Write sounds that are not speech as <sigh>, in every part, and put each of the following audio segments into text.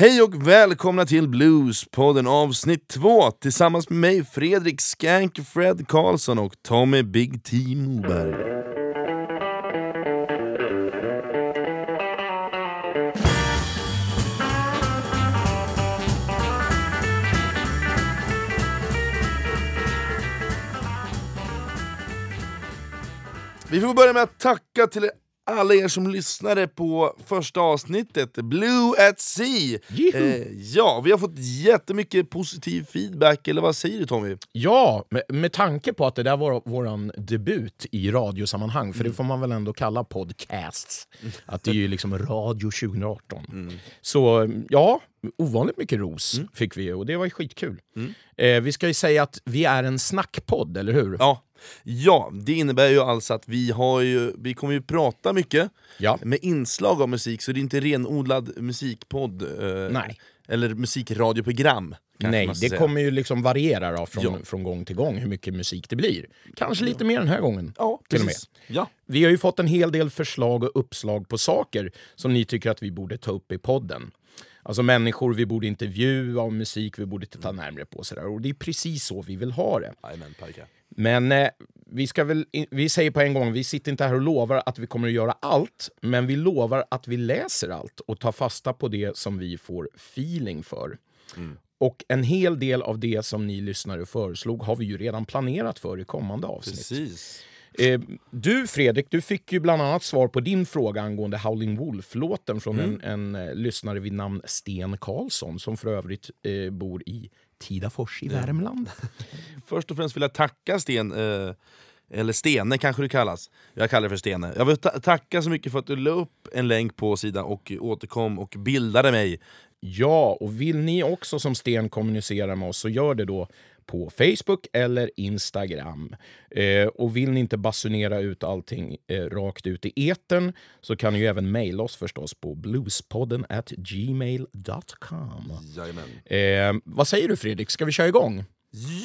Hej och välkomna till Bluespodden avsnitt 2 tillsammans med mig Fredrik Skank Fred Karlsson och Tommy Big T Moberg. Vi får börja med att tacka till alla er som lyssnade på första avsnittet, Blue at Sea. Eh, ja, vi har fått jättemycket positiv feedback, eller vad säger du Tommy? Ja, med, med tanke på att det där var vår debut i radiosammanhang, för det får man väl ändå kalla podcasts, att det är ju liksom radio 2018. Så ja, ovanligt mycket ros fick vi och det var skitkul. Eh, vi ska ju säga att vi är en snackpodd, eller hur? Ja, ja det innebär ju alltså att vi, har ju, vi kommer ju prata mycket Ja. med inslag av musik, så det är inte renodlad musikpodd eh, Nej. eller musikradioprogram. Nej, det säga. kommer ju liksom variera då, från, Ja. från gång till gång hur mycket musik det blir. Kanske lite mer den här gången. Ja, till och med. Ja. Vi har ju fått en hel del förslag och uppslag på saker som ni tycker att vi borde ta upp i podden. Alltså människor vi borde intervjua och musik vi borde titta närmare på. Sådär. Och det är precis så vi vill ha det. Parka. Men eh, vi, ska väl, vi säger på en gång, vi sitter inte här och lovar att vi kommer att göra allt, men vi lovar att vi läser allt och tar fasta på det som vi får feeling för. Och en hel del av det som ni lyssnare föreslog har vi ju redan planerat för i kommande avsnitt. Precis. Eh, du Fredrik, du fick ju bland annat svar på din fråga angående Howling Wolf-låten från en, en eh, lyssnare vid namn Sten Karlsson som för övrigt eh, bor i Tidafors i Värmland. <laughs> Först och främst vill jag tacka Sten, eh, eller Stene kanske det kallas. Jag kallar det för Stene. Jag vill ta tacka så mycket för att du la upp en länk på sidan och återkom och bildade mig. Ja, och vill ni också som Sten kommunicera med oss så gör det då på Facebook eller Instagram. Eh, och vill ni inte basunera ut allting eh, rakt ut i etern så kan ni ju även mejla oss förstås på bluespodden at gmail.com. Eh, vad säger du Fredrik, ska vi köra igång?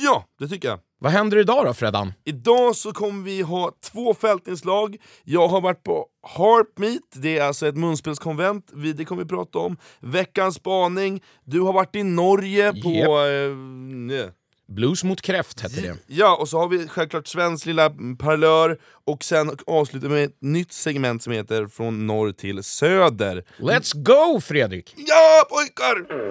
Ja, det tycker jag. Vad händer idag då Freddan? Idag så kommer vi ha två fältinslag. Jag har varit på Harp Meet, det är alltså ett munspelskonvent, vi- det kommer vi prata om. Veckans spaning, du har varit i Norge på... Japp. Eh. Blues mot kräft hette det. Ja, och så har vi självklart svensk lilla parlör, och sen avslutar vi med ett nytt segment som heter Från norr till söder. Let's go Fredrik! Ja pojkar!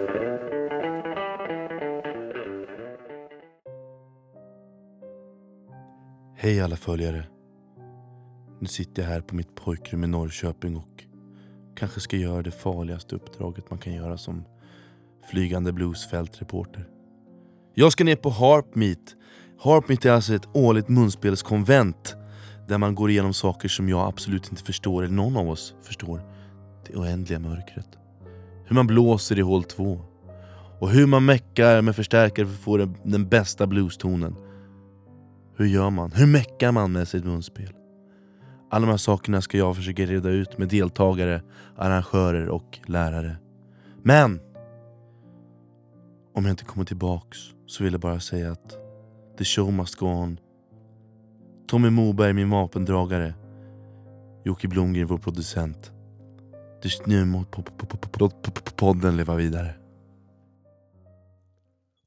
Hej alla följare. Nu sitter jag här på mitt pojkrum i Norrköping och kanske ska göra det farligaste uppdraget man kan göra som flygande bluesfältreporter. Jag ska ner på Harp Meet. Harp Meet är alltså ett årligt munspelskonvent där man går igenom saker som jag absolut inte förstår, eller någon av oss förstår. Det oändliga mörkret. Hur man blåser i hål 2. Och hur man meckar med förstärkare för att få den, den bästa bluestonen. Hur gör man? Hur meckar man med sitt munspel? Alla de här sakerna ska jag försöka reda ut med deltagare, arrangörer och lärare. Men! Om jag inte kommer tillbaks så vill jag bara säga att the show must go on. Tommy Moberg, min vapendragare. Jocke Blomgren, vår producent. Det nu må podden leva vidare.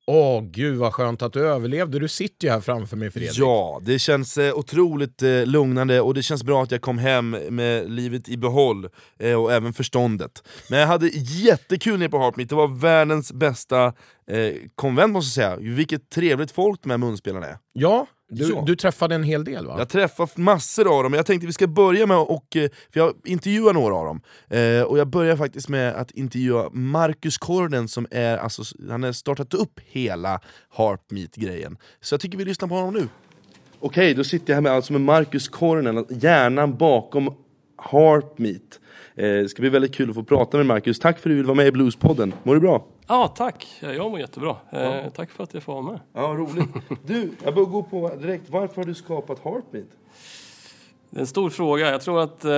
Åh gud vad skönt att du överlevde, du sitter ju här framför mig Fredrik. Ja, det känns eh, otroligt eh, lugnande och det känns bra att jag kom hem med livet i behåll eh, och även förståndet. Men jag hade jättekul nere på Harpmeet, det var världens bästa eh, konvent måste jag säga. Vilket trevligt folk de här munspelarna är. Ja, du, du träffade en hel del va? Jag träffar massor av dem, jag tänkte vi ska börja med och, eh, för jag intervjuar några av dem. Eh, och jag börjar faktiskt med att intervjua Marcus Kornen som är, alltså, han har startat upp hela Harpmeet-grejen. Så jag tycker vi lyssnar på honom nu. Okej, då sitter jag här med, alltså med Marcus Kornen, hjärnan bakom Harpmeet. Eh, det ska bli väldigt kul att få prata med Marcus. Tack för att du vill vara med i Bluespodden. Mår du bra? Ja, tack. Jag mår jättebra. Eh, tack för att jag får vara med. Ja, roligt. <laughs> Du, jag börjar gå på direkt. Varför har du skapat Harpmeet? Det är en stor fråga. Jag tror att eh,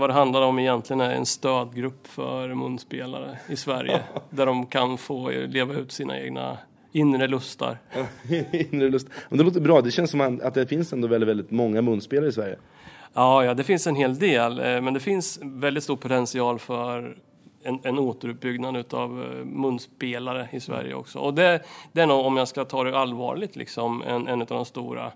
vad det handlar om egentligen är en stödgrupp för munspelare i Sverige. <laughs> där de kan få leva ut sina egna inre lustar. <laughs> Inre lust. Men det låter bra. Det känns som att det finns ändå väldigt, väldigt många munspelare i Sverige. Ja, ja, det finns en hel del. eh, Men det finns väldigt stor potential för en, en återuppbyggnad utav eh, munspelare i Sverige också. Och det, det är nog, om jag ska ta det allvarligt, liksom, en, en av de stora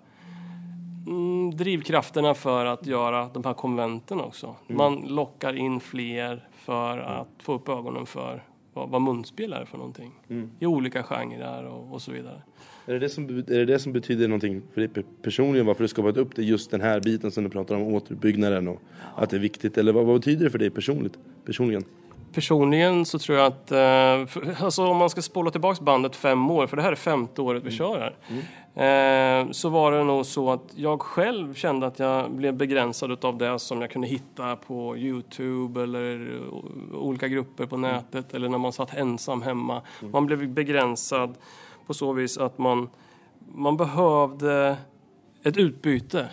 mm, drivkrafterna för att göra de här konventen också. Man lockar in fler för att få upp ögonen för vad, vad munspel är för någonting. I olika genrer och, och så vidare. Är det det, som, är det det som betyder någonting för dig pe- personligen? Varför du skapat upp det just den här biten som du pratar om, återuppbyggnaden och att det är viktigt? Eller vad, vad betyder det för dig personligt, personligen? Personligen så tror jag att, eh, alltså om man ska spola tillbaks bandet fem år, för det här är femte året vi kör här. Eh, så var det nog så att jag själv kände att jag blev begränsad av det som jag kunde hitta på Youtube eller eh, olika grupper på nätet eller när man satt ensam hemma. Man blev begränsad på så vis att man, man behövde ett utbyte.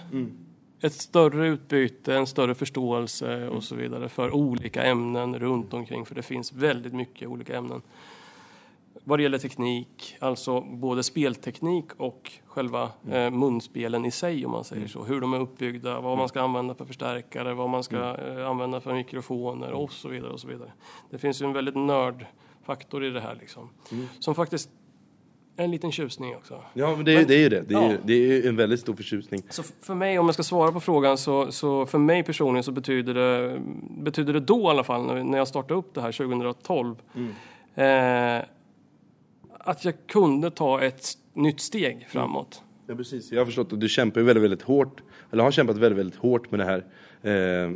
Ett större utbyte, en större förståelse och så vidare för olika ämnen runt omkring. För det finns väldigt mycket olika ämnen. Vad det gäller teknik, alltså både spelteknik och själva eh, munspelen i sig om man säger så. Hur de är uppbyggda, vad man ska använda för förstärkare, vad man ska eh, använda för mikrofoner och så vidare. och så vidare. Det finns ju en väldigt nördfaktor i det här liksom. Som faktiskt en liten tjusning också. Ja, men det, är- det är ju det. Det är, Ja. ju, det är en väldigt stor förtjusning. Så för mig, om jag ska svara på frågan, så, så för mig personligen så betyder det, betyder det då i alla fall, när, jag startade upp det här 2012, eh, att jag kunde ta ett nytt steg framåt. Ja, precis. Jag har förstått att du kämpar väldigt, väldigt hårt, eller har kämpat väldigt, väldigt hårt med det här. Eh,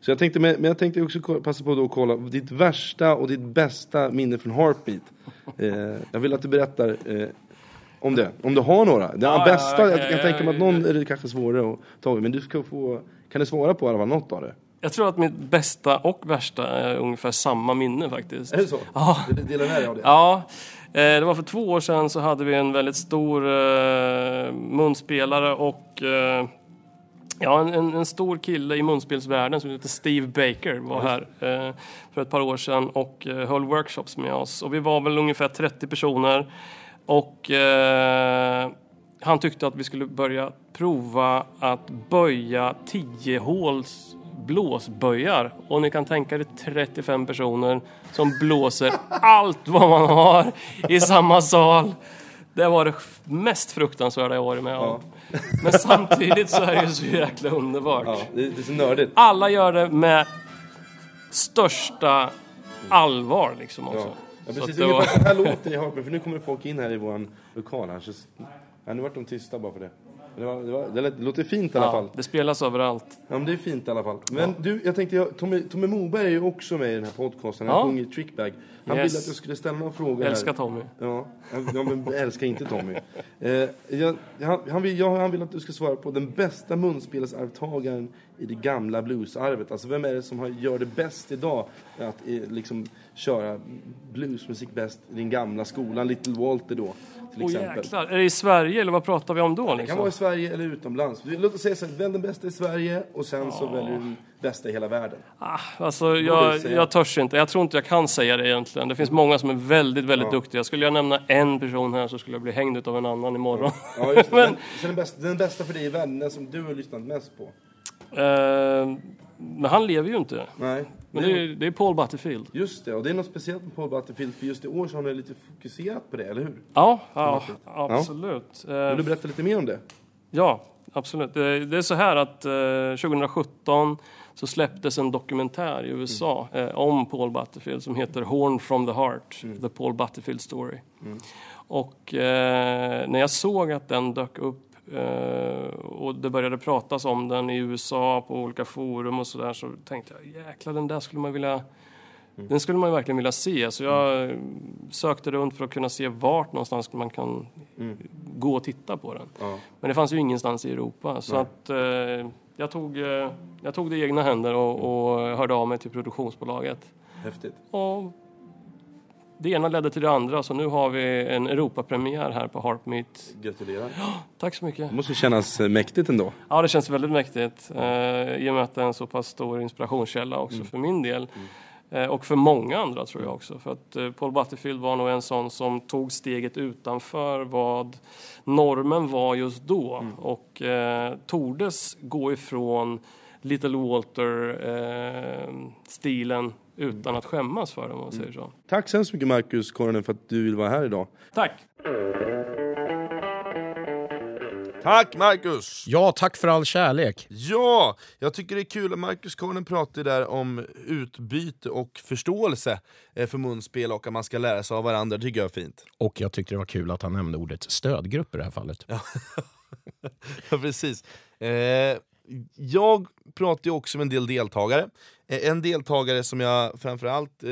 så jag tänkte, men jag tänkte också passa på att kolla ditt värsta och ditt bästa minne från Heartbeat. <laughs> Eh, jag vill att du berättar eh, om det, om du har några. Det Ja, ja, bästa, okej, jag kan ja, tänka mig att ja. någon är det kanske svårare att ta men du ska få, kan du svara på i alla fall något av det? Jag tror att mitt bästa och värsta är ungefär samma minne faktiskt. Är det så? Ja. Dela med dig av det. Ja, eh, det var för två år sedan så hade vi en väldigt stor eh, munspelare och eh, ja, en, en, en stor kille i munspelsvärlden som heter Steve Baker var här eh, för ett par år sedan och eh, höll workshops med oss. Och vi var väl ungefär 30 personer och eh, han tyckte att vi skulle börja prova att böja 10 håls blåsböjar. Och ni kan tänka er 35 personer som blåser <laughs> allt vad man har i samma sal. Det var det mest fruktansvärda jag varit med om. Men samtidigt så är det ju så jäkla underbart. Ja, det, det är så nördigt. Alla gör det med största allvar liksom också. Ja, ja Så precis. det var- så här låter det i Heartbeat, för nu kommer folk in här i våran lokal här. Så, ja, nu vart de tysta bara för det. Det, var, det, var, det, lät, det låter fint i alla fall. Ja, det spelas överallt. Ja, men det är fint i alla fall. Men du, jag tänkte, jag, Tommy, Tommy Moberg är ju också med i den här podcasten. Han Ja. sjunger Trickbag. Han Yes. ville att jag skulle ställa några frågor Älskar här. Tommy. Ja, ja men älskar inte Tommy. Eh, jag, han, han, vill, jag, han vill att du ska svara på den bästa munspelsarvtagaren i det gamla bluesarvet. Alltså vem är det som har, gör det bäst idag? Att eh, liksom köra bluesmusik bäst i den gamla skolan, Little Walter då till Åh exempel. jäklar, är det i Sverige eller vad pratar vi om då? Det kan Liksom? vara i Sverige eller utomlands. Låt oss säga så här, välj den bästa i Sverige och sen så väljer du den bästa i hela världen. Ah, alltså, jag, jag törs inte. Jag tror inte jag kan säga det egentligen. Det finns många som är väldigt, väldigt Ja. duktiga. Skulle jag nämna en person här så skulle jag bli hängd av en annan imorgon. Ja, just det. <laughs> Men- så den, bästa, den bästa för dig i världen, den som du har lyssnat mest på? Eh, men han lever ju inte. Nej. Men det är, det är Paul Butterfield. Just det, och det är något speciellt med Paul Butterfield för just i år så har ni lite fokuserat på det, eller hur? Ja, ja absolut. Eh, Vill du berätta lite mer om det? Ja, absolut. Det, är så här att eh, 2017 så släpptes en dokumentär i USA eh, om Paul Butterfield som heter Horn from the Heart, The Paul Butterfield Story. Och eh, när jag såg att den dök upp eh, och det började pratas om den i USA på olika forum och sådär så tänkte jag jäklar den där skulle man vilja den skulle man verkligen vilja se. Så jag eh, sökte runt för att kunna se vart någonstans man kan gå och titta på den. Ja. Men det fanns ju ingenstans i Europa. Så att eh, jag, tog, eh, jag tog det i egna händer och, och hörde av mig till produktionsbolaget. Häftigt. Och det ena ledde till det andra, så nu har vi en Europapremiär här på Harpmeet. Gratulerar. <gasps> Tack så mycket. Det måste kännas eh, mäktigt ändå. Ja, det känns väldigt mäktigt. Eh, I och med att det är en så pass stor inspirationskälla också för min del. Eh, och för många andra tror jag också. För att eh, Paul Butterfield var nog en sån som tog steget utanför vad normen var just då. Och eh, tordes gå ifrån Little Walter-stilen utan att skämmas för det om man säger så. Tack så hemskt mycket Marcus Koronen för att du vill vara här idag. Tack! Tack Marcus! Ja, tack för all kärlek. Ja, jag tycker det är kul att Marcus Kornen pratar där om utbyte och förståelse eh, för munspel och att man ska lära sig av varandra. Det tycker jag är fint. Och jag tyckte det var kul att han nämnde ordet stödgrupp i det här fallet. <laughs> Ja, precis. Eh, jag pratar ju också med en del deltagare. Eh, en deltagare som jag framförallt eh,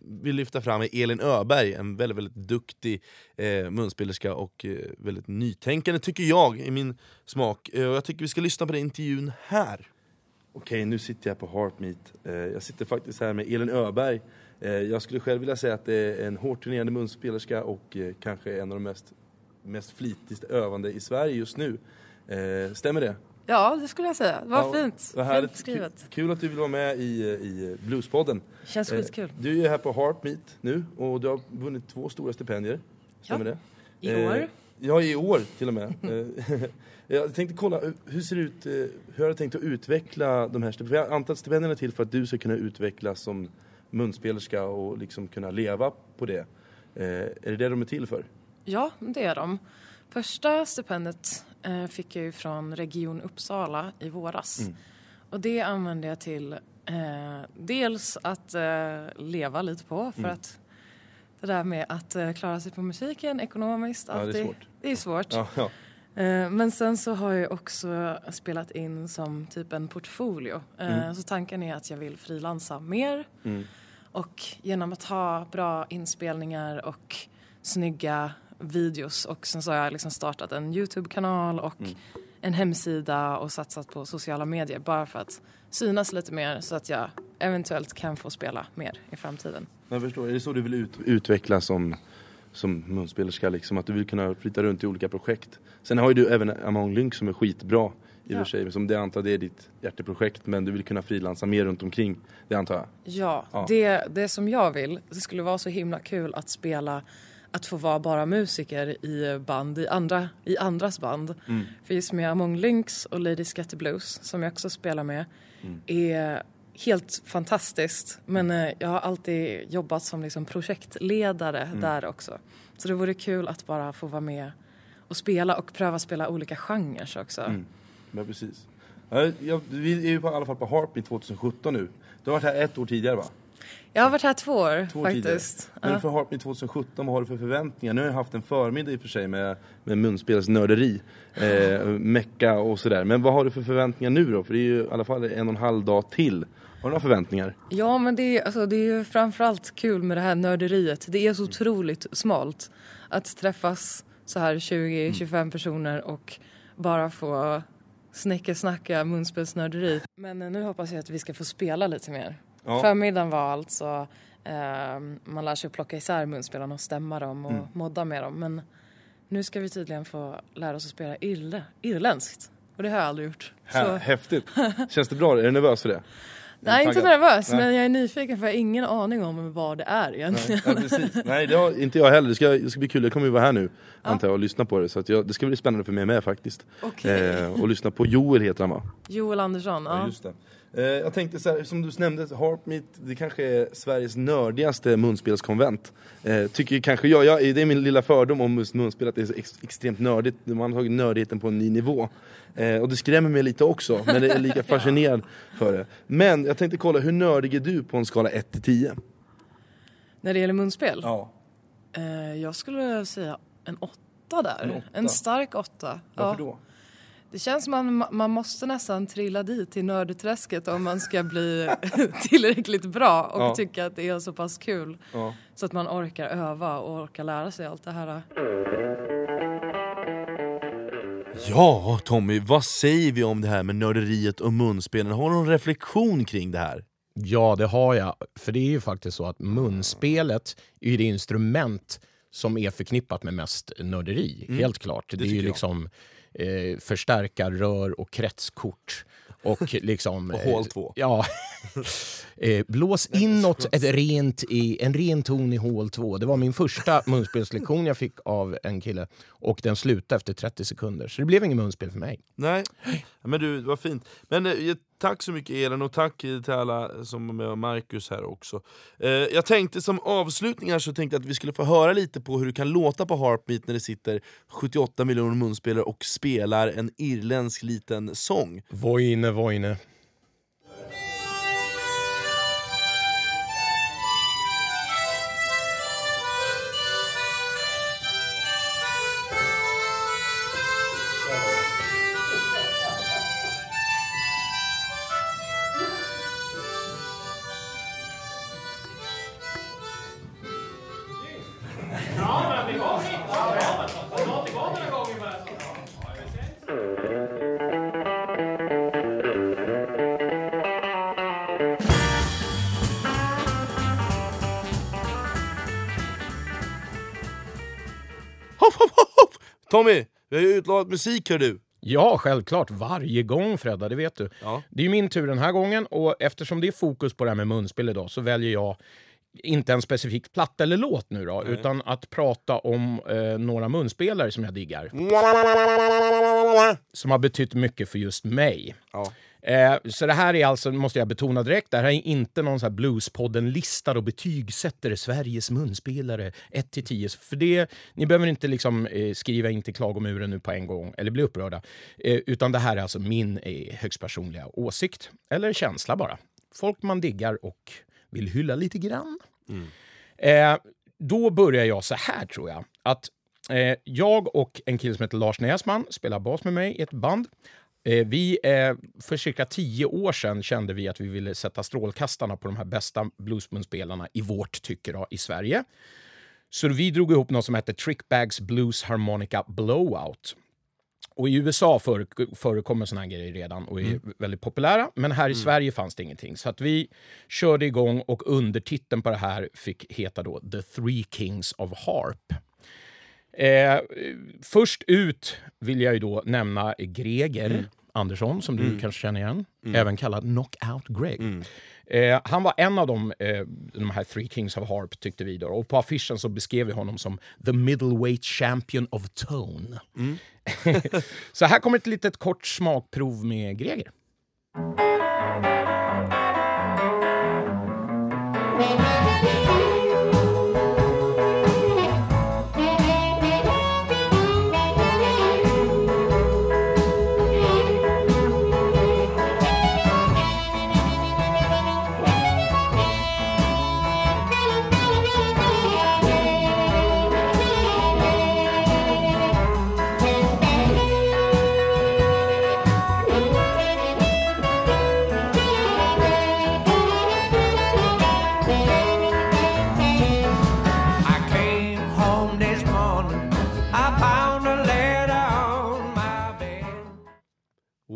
vill lyfta fram är Elin Öberg, en väldigt, väldigt duktig eh, munspelerska och eh, väldigt nytänkande tycker jag, i min smak. Eh, och jag tycker vi ska lyssna på den intervjun här. Okej, nu sitter jag på Heartmeet. Eh, jag sitter faktiskt här med Elin Öberg. Eh, jag skulle själv vilja säga att det är en hårt turnerande munspelerska och eh, kanske en av de mest, mest flitigt övande i Sverige just nu. Eh, stämmer det? Ja, det skulle jag säga. Det var Ja, fint. Vad Fint härligt. beskrivet. Kul, att du vill vara med i, i Bluespodden. Känns Eh, skitkul. Du är ju här på Heartmeet nu och du har vunnit två stora stipendier. Stämmer det? I Eh, år. Ja, i år till och med. <laughs> Eh, <laughs> jag tänkte kolla, hur ser det ut, eh, hur har du tänkt att utveckla de här stipendierna? Jag antar att stipendierna är till för att du ska kunna utvecklas som munspelerska och liksom kunna leva på det. Eh, Är det det de är till för? Ja, det är de. Första stipendiet eh, fick jag ju från Region Uppsala i våras. Mm. Och det använde jag till eh, dels att eh, leva lite på för Mm. att det där med att eh, klara sig på musiken ekonomiskt, Ja, det är alltid, svårt. Det är svårt. Ja, ja. Eh, Men sen så har jag också spelat in som typ en portfolio. Eh, Mm. Så tanken är att jag vill frilansa mer. Mm. Och genom att ha bra inspelningar och snygga videos och sen så har jag liksom startat en Youtube-kanal och Mm. en hemsida och satsat på sociala medier bara för att synas lite mer så att jag eventuellt kan få spela mer i framtiden. Jag förstår. Är det så du vill ut, utvecklas som, som munspelerska? Liksom? Att du vill kunna flytta runt i olika projekt? Sen har ju du även Among Lynx som är skitbra i och Ja. för sig. Som det antar det är ditt hjärteprojekt men du vill kunna frilansa mer runt omkring. Det antar jag. Ja, Ja. Det, det som jag vill, det skulle vara så himla kul att spela att få vara bara musiker i band, i, andra, i andras band. Mm. För just med Among Lynx och Lady Scatter Blues som jag också spelar med Mm. är helt fantastiskt. Men eh, jag har alltid jobbat som liksom projektledare Mm. där också. Så det vore kul att bara få vara med och spela och pröva spela olika genrer också. Mm. Ja, precis. Ja, jag, vi är ju på, i alla fall på Heartbeat 2017 nu. Du har varit här ett år tidigare va? Jag har varit här två år Två faktiskt. tidigare. Men för Heartbeat 2017, vad har du för förväntningar? Nu har jag haft en förmiddag i och för sig med, med munspelsnörderi, <laughs> eh, mecka och sådär. Men vad har du för förväntningar nu då? För det är ju i alla fall en och en halv dag till. Har du några förväntningar? Ja, men det är, alltså, det är ju framförallt kul med det här nörderiet. Det är så otroligt smalt att träffas så här 20-25 personer och bara få snickesnacka munspelsnörderi. Men eh, nu hoppas jag att vi ska få spela lite mer. Ja. Förmiddagen var alltså eh, man lär sig att plocka isär munspelarna och stämma dem och Mm. modda med dem. Men nu ska vi tydligen få lära oss att spela irle, irländskt. Och det har jag aldrig gjort. Här, Så, häftigt! <laughs> Känns det bra? Är du nervös för det? nej, inte nervös, Nej. men jag är nyfiken för jag har ingen aning om vad det är egentligen. Nej, ja, precis. Nej, det har inte jag heller. Det ska, det ska bli kul. Jag kommer ju vara här nu, antar jag, och lyssna på det. Så jag, det ska bli spännande för mig med faktiskt. Okej. Eh, och lyssna på Joel heter han va? Joel Andersson, ja. just det. Eh, jag tänkte så här, som du nämnde, Harpmeet, det kanske är Sveriges nördigaste munspelskonvent. Eh, tycker kanske jag, jag, det är min lilla fördom om just munspel, att det är så ex, extremt nördigt. Man har tagit nördigheten på en ny nivå. Eh, och det skrämmer mig lite också, men det är lika <laughs> fascinerad för det. Men jag tänkte kolla, hur nördig är du på en skala 1 till 10? När det gäller munspel? Ja. Eh, jag skulle säga en åtta där. En En, åtta? stark åtta. Varför ja. då? Det känns som man, man måste nästan trilla dit till nördträsket om man ska bli <laughs> tillräckligt bra och Ja. tycka att det är så pass kul. Ja. Så att man orkar öva och orkar lära sig allt det här. Ja, Tommy, vad säger vi om det här med nörderiet och munspelen? Har du någon reflektion kring det här? Ja, det har jag. För det är ju faktiskt så att munspelet är det instrument som är förknippat med mest nörderi. Helt klart. Det, är tycker ju jag. liksom eh, förstärkarrör och kretskort. Och liksom... <laughs> Och eh, hål två. Ja. <laughs> eh, blås inåt ett rent i, en ren ton i hål 2. Det var min första <laughs> munspelslektion jag fick av en kille. Och den slutade efter 30 sekunder. Så det blev ingen munspel för mig. Nej, men du, vad fint. Men eh, Tack så mycket Elin och tack till alla som är med och Marcus här också. Eh, jag tänkte som avslutning här så tänkte att vi skulle få höra lite på hur det kan låta på Heartbeat när det sitter 78 miljoner munspelare och spelar en irländsk liten sång. Voine, voine. Tommy, vi har ju utlovat musik hör du. Ja, självklart. Varje gång Fredda, det vet du. Ja. Det är ju min tur den här gången och eftersom det är fokus på det här med munspel idag så väljer jag inte en specifik platta eller låt nu då, utan att prata om eh, några munspelare som jag diggar. Som har betytt mycket för just mig. Ja. Eh, så det här är alltså, måste jag betona direkt, det här är inte någon så här Bluespodden-listar och betygsätter Sveriges munspelare 1 till 10. För det, ni behöver inte liksom eh, skriva in till klagomuren nu på en gång eller bli upprörda. Eh, utan det här är alltså min eh, högst personliga åsikt, eller känsla bara. Folk man diggar och vill hylla lite grann. Eh, då börjar jag så här tror jag. Att eh, jag och en kille som heter Lars Näsman spelar bas med mig i ett band. Eh, vi, eh, för cirka tio år sedan kände vi att vi ville sätta strålkastarna på de här bästa bluesmunspelarna i vårt tycke då, i Sverige. Så vi drog ihop något som hette Trickbags Blues Harmonica Blowout. Och i USA före, förekommer såna här grejer redan och är väldigt populära. Men här i Sverige fanns det ingenting. Så att vi körde igång och undertiteln på det här fick heta då The Three Kings of Harp. Eh, först ut vill jag ju då nämna Greger Andersson, som du kanske känner igen. Även kallad Knockout Greg. Eh, han var en av de, eh, de här Three Kings of Harp, tyckte vi. Då. Och på affischen så beskrev vi honom som the middleweight champion of tone. <laughs> så här kommer ett litet kort smakprov med Greger.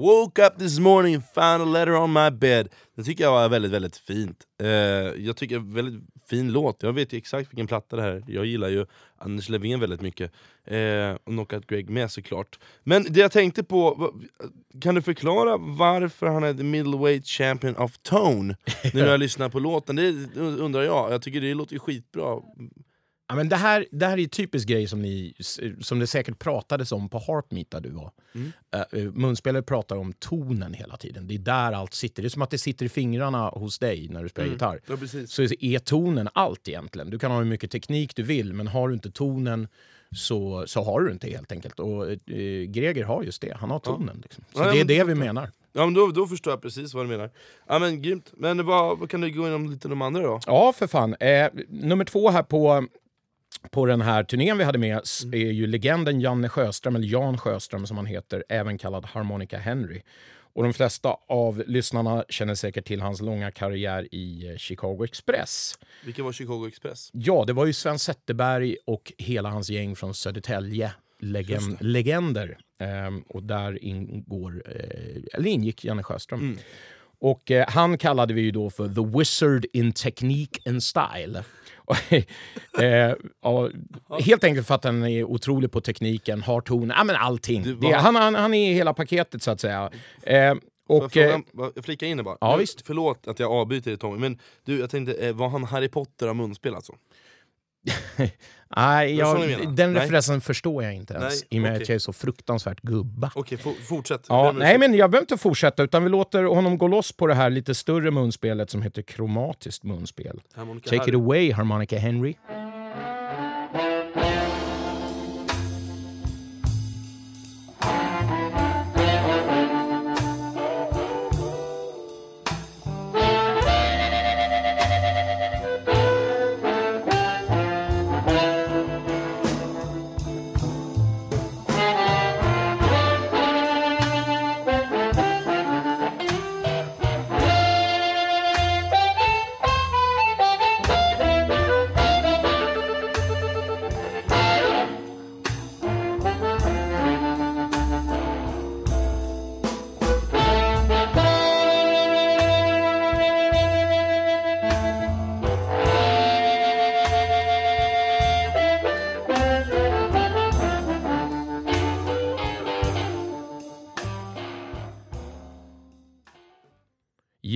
Woke up this morning and found a letter on my bed. Det tycker jag var väldigt, väldigt fint. Eh, jag tycker väldigt fin låt. Jag vet ju exakt vilken platta det här är. Jag gillar ju Anders Levén väldigt mycket. Eh, och Knockout Greg med såklart. Men det jag tänkte på, kan du förklara varför han är the middleweight champion of tone? <laughs> När jag lyssnar på låten, det undrar jag. Jag tycker det låter ju skitbra. Ja, men det, här, det här är en typisk grej som, ni, som det säkert pratades om på Harpmeet där du var. Eh, eh, munspelare pratar om tonen hela tiden. Det är där allt sitter. Det är som att det sitter i fingrarna hos dig när du spelar gitarr. Ja. Så är tonen allt egentligen. Du kan ha hur mycket teknik du vill, men har du inte tonen så, så har du inte helt enkelt. Och eh, Greger har just det, han har tonen. Liksom. Så Ja, ja, det är det vi menar. Ja, men då, då förstår jag precis vad du menar. Ja, men grymt. Men vad, vad kan du gå igenom lite de andra då? Ja, för fan. Eh, nummer två här på, på den här turnén vi hade med s- är ju legenden Janne Sjöström, eller Jan Sjöström som han heter, även kallad Harmonica Henry. Och de flesta av lyssnarna känner säkert till hans långa karriär i eh, Chicago Express. Vilken var Chicago Express? Ja, det var ju Sven Zetterberg och hela hans gäng från Södertälje. Legend, legender. Ehm, och där ingår, eh, eller ingick Janne Sjöström. Och eh, han kallade vi ju då för The Wizard in Technique and Style. <laughs> Eh, ja, helt enkelt för att han är otrolig på tekniken, har ton, ja men allting. Du, Det, han, han, han är hela paketet så att säga. Eh, och, fråga, eh, jag flikar in det bara. ja, Nu, vist. Förlåt att jag avbryter dig Tommy, men du, jag tänkte, eh, var han Harry Potter av munspel alltså? Nej, jag, den Nej. referensen förstår jag inte ens. Nej, I och med okej. att jag är så fruktansvärt gubba. Okej, for, fortsätt. Ja, nej, men jag behöver inte fortsätta utan vi låter honom gå loss på det här lite större munspelet som heter kromatiskt munspel. Harmonica Take it Harry. away, Harmonica Henry.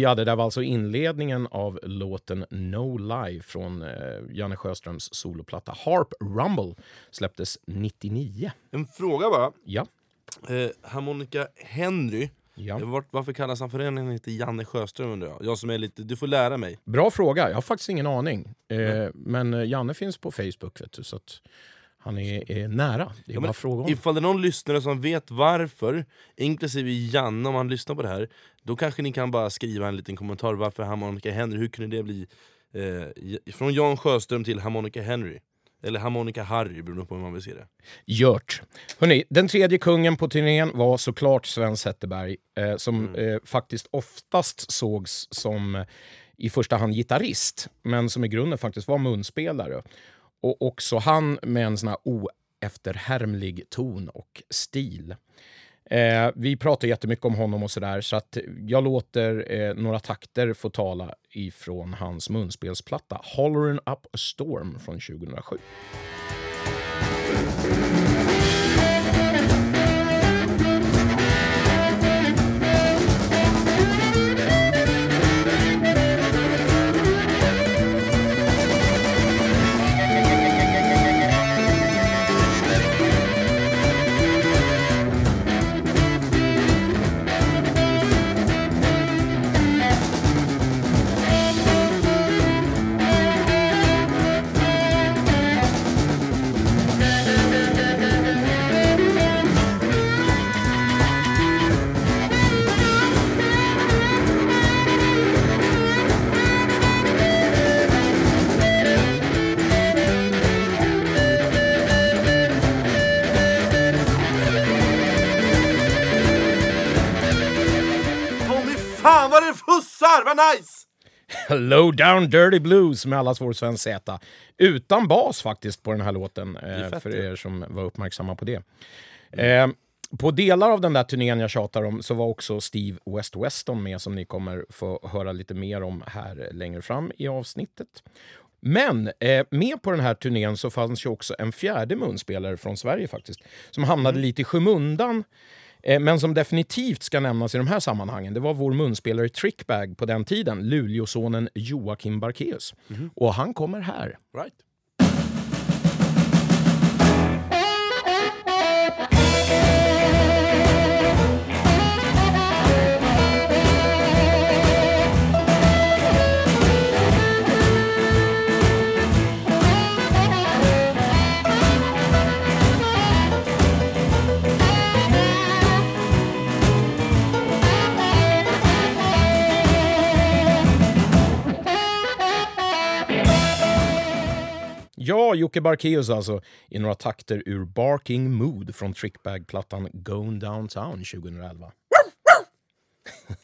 Ja, det där var alltså inledningen av låten No Lie från eh, Janne Sjöströms soloplatta Harp Rumble. Släpptes 99. En fråga bara. Ja. Eh, harmonica Henry. ja. Eh, Vart, varför kallas han för den? Han heter Janne Sjöström undrar jag. Jag som är lite, du får lära mig. Bra fråga. Jag har faktiskt ingen aning. Eh, men eh, Janne finns på Facebook, vet du, så att han är, är nära. Det är Ja, bara fråga om. Ifall det är någon lyssnare som vet varför, inklusive Janne om han lyssnar på det här, då kanske ni kan bara skriva en liten kommentar varför Harmonica Henry, hur kunde det bli eh, från Jan Sjöström till Harmonica Henry? Eller Harmonica Harry beroende på hur man vill se det. Gjort. Hörrni, den tredje kungen på turnén var såklart Sven Zetterberg eh, som eh, faktiskt oftast sågs som i första hand gitarrist men som i grunden faktiskt var munspelare. Och också han med en sån här oefterhärmlig ton och stil. Eh, vi pratar jättemycket om honom och sådär så att jag låter eh, några takter få tala ifrån hans munspelsplatta Hollering Up a Storm från 2007. Fussar, vad nice! <laughs> Low down dirty blues med allas vår Sven Z. Utan bas faktiskt på den här låten, eh, för er som var uppmärksamma på det. Eh, på delar av den där turnén jag tjatar om så var också Steve West Weston med som ni kommer få höra lite mer om här längre fram i avsnittet. Men eh, med på den här turnén så fanns ju också en fjärde munspelare från Sverige faktiskt, som hamnade lite i skymundan Men som definitivt ska nämnas i de här sammanhangen, det var vår munspelare Trickbag på den tiden, Luleåsonen Joakim Barkeus. Och han kommer här. Right. Ja, Jocke Barkeus alltså, i några takter ur Barking Mood från Trickbag-plattan Going Downtown 2011.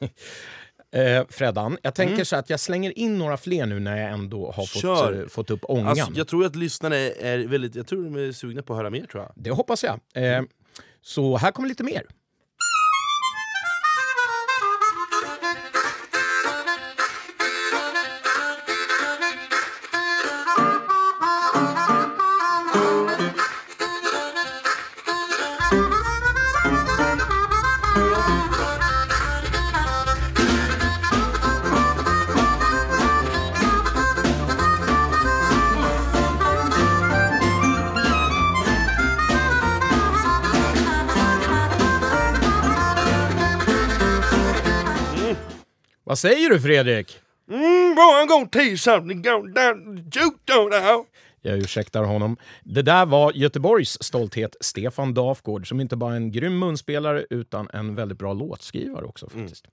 <laughs> eh, Freddan, jag tänker så att jag slänger in några fler nu när jag ändå har fått, eh, fått upp ångan. Alltså, jag tror att lyssnarna är väldigt, jag tror de är sugna på att höra mer tror jag. Det hoppas jag. Eh, så här kommer lite mer. Vad säger du Fredrik? Mm, I'm gonna tell you something. Go down, now. Jag ursäktar honom. Det där var Göteborgs stolthet Stefan Dafgård som inte bara är en grym munspelare utan en väldigt bra låtskrivare också. faktiskt.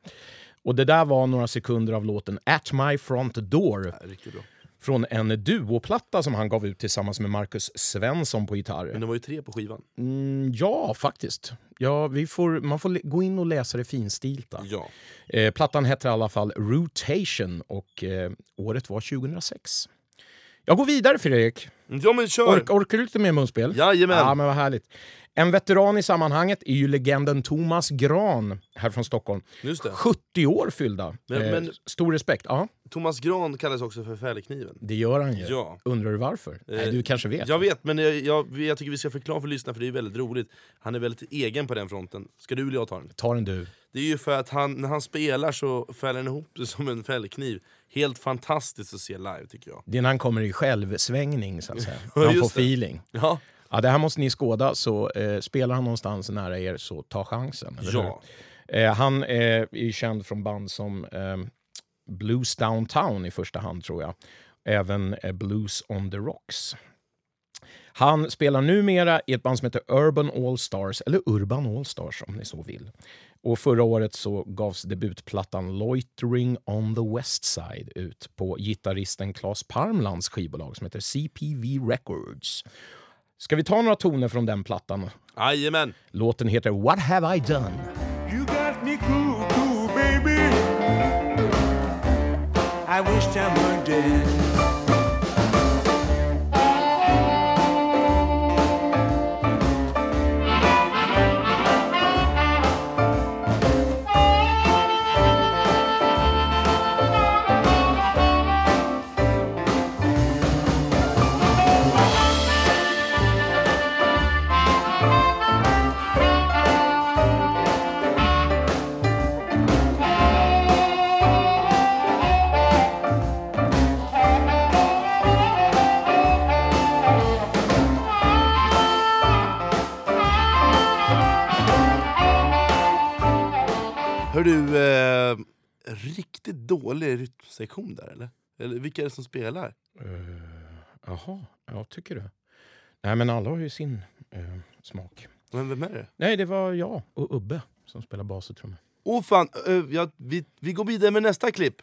Och Det där var några sekunder av låten At My Front Door Riktigt bra. Från en duoplatta som han gav ut tillsammans med Marcus Svensson på gitarr. Men det var ju tre på skivan. Mm, ja, faktiskt. Ja, vi får, man får gå in och läsa det finstilta. Ja. Eh, plattan hette i alla fall Rotation och eh, året var 2006. Jag går vidare Fredrik. Ja men kör! Ork, orkar du lite mer munspel? Jajamän. Ja, men vad härligt. En veteran i sammanhanget är ju legenden Thomas Gran här från Stockholm. Just det. 70 år fyllda. Men- eh, men- Stor respekt. Ja, Thomas Gran kallas också för Fällkniven. det gör han ju. Ja. Undrar du varför? Nej, du kanske vet. Jag vet, men jag, jag, jag tycker vi ska förklara för lyssnarna för det är väldigt roligt. Han är väldigt egen på den fronten. Ska du eller jag ta den? Ta den du. Det är ju för att han, när han spelar så fäller han ihop det som en fällkniv. Helt fantastiskt att se live tycker jag. Det är när han kommer i självsvängning, så att säga. <laughs> När han får feeling. Ja. Ja, det här måste ni skåda, så eh, spelar han någonstans nära er så ta chansen. eller Ja. hur? Eh, han eh, är ju känd från band som eh, Blues Downtown i första hand, tror jag. Även eh, Blues on the Rocks. Han spelar numera i ett band som heter Urban All Stars, eller Urban All Stars om ni så vill. Och förra året så gavs debutplattan Loitering on the West Side ut på gitarristen Claes Parmlands skivbolag som heter CPV Records. Ska vi ta några toner från den plattan? Jajamän! Låten heter What Have I Done? I wish I were dead. Rytmsektion där eller? Eller vilka är det som spelar? Jaha, ja, tycker du? Nej, men alla har ju sin eh, smak. Men vem är det? Nej, det var jag och Ubbe som spelar bas och trummor. Åh fan, eh, ja, vi, vi går vidare med nästa klipp.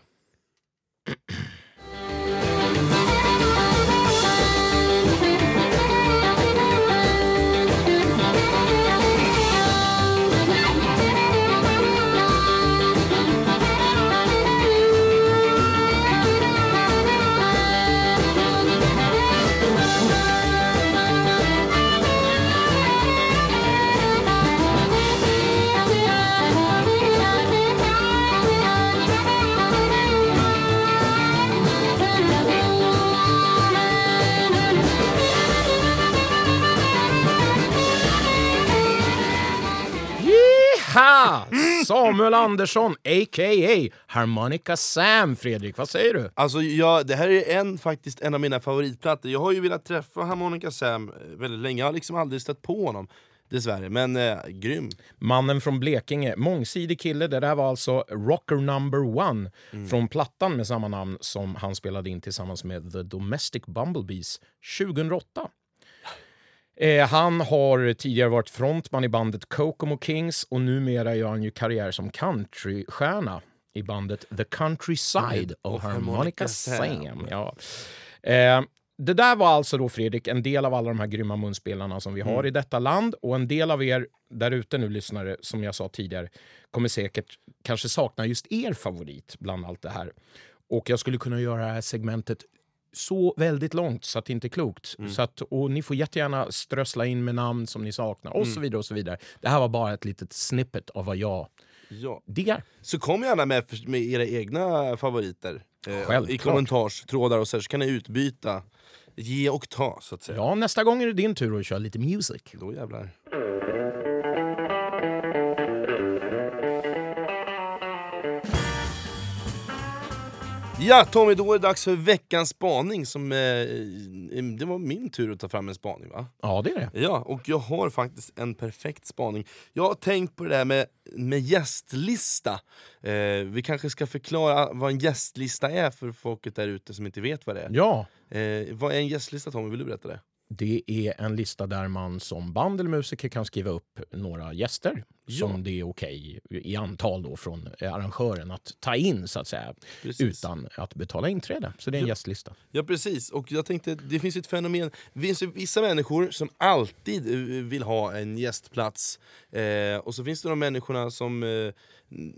Jiha! Samuel Andersson, a.k.a. Harmonica Sam. Fredrik, vad säger du? Alltså jag, det här är en, faktiskt en av mina favoritplattor. Jag har ju velat träffa Harmonica Sam eh, väldigt länge. Jag har liksom aldrig stött på honom dessvärre, men eh, grym. Mannen från Blekinge, mångsidig kille. Det där var alltså Rocker number one från plattan med samma namn som han spelade in tillsammans med The Domestic Bumblebees 2008. Eh, han har tidigare varit frontman i bandet Kokomo Kings och numera gör han ju karriär som countrystjärna i bandet The Countryside of Harmonica Sam. Ja. Eh, det där var alltså då Fredrik en del av alla de här grymma munspelarna som vi har i detta land och en del av er där ute nu lyssnare, som jag sa tidigare, kommer säkert kanske sakna just er favorit bland allt det här. Och jag skulle kunna göra det här segmentet så väldigt långt så att det inte är klokt. Så att, och ni får jättegärna strössla in med namn som ni saknar och så vidare. och så vidare. Det här var bara ett litet snippet av vad jag Ja. diggar. Så kom gärna med, med era egna favoriter eh, i kommentarstrådar och så, här, så kan ni utbyta, ge och ta så att säga. Ja, nästa gång är det din tur att köra lite music. Då jävlar. Ja Tommy, då är det dags för veckans spaning som... Eh, det var min tur att ta fram en spaning va? Ja, det är det. Ja, och jag har faktiskt en perfekt spaning. Jag har tänkt på det där med, med gästlista. Eh, vi kanske ska förklara vad en gästlista är för folket där ute som inte vet vad det är. Ja, Eh, vad är en gästlista Tommy? Vill du berätta det? Det är en lista där man som band eller musiker kan skriva upp några gäster Ja. som det är okej i antal då från arrangören att ta in så att säga Precis. utan att betala inträde. Så det är en Ja. gästlista. Ja precis, och jag tänkte det finns ett fenomen, det finns vissa människor som alltid eh, vill ha en gästplats eh, och så finns det de människorna som eh,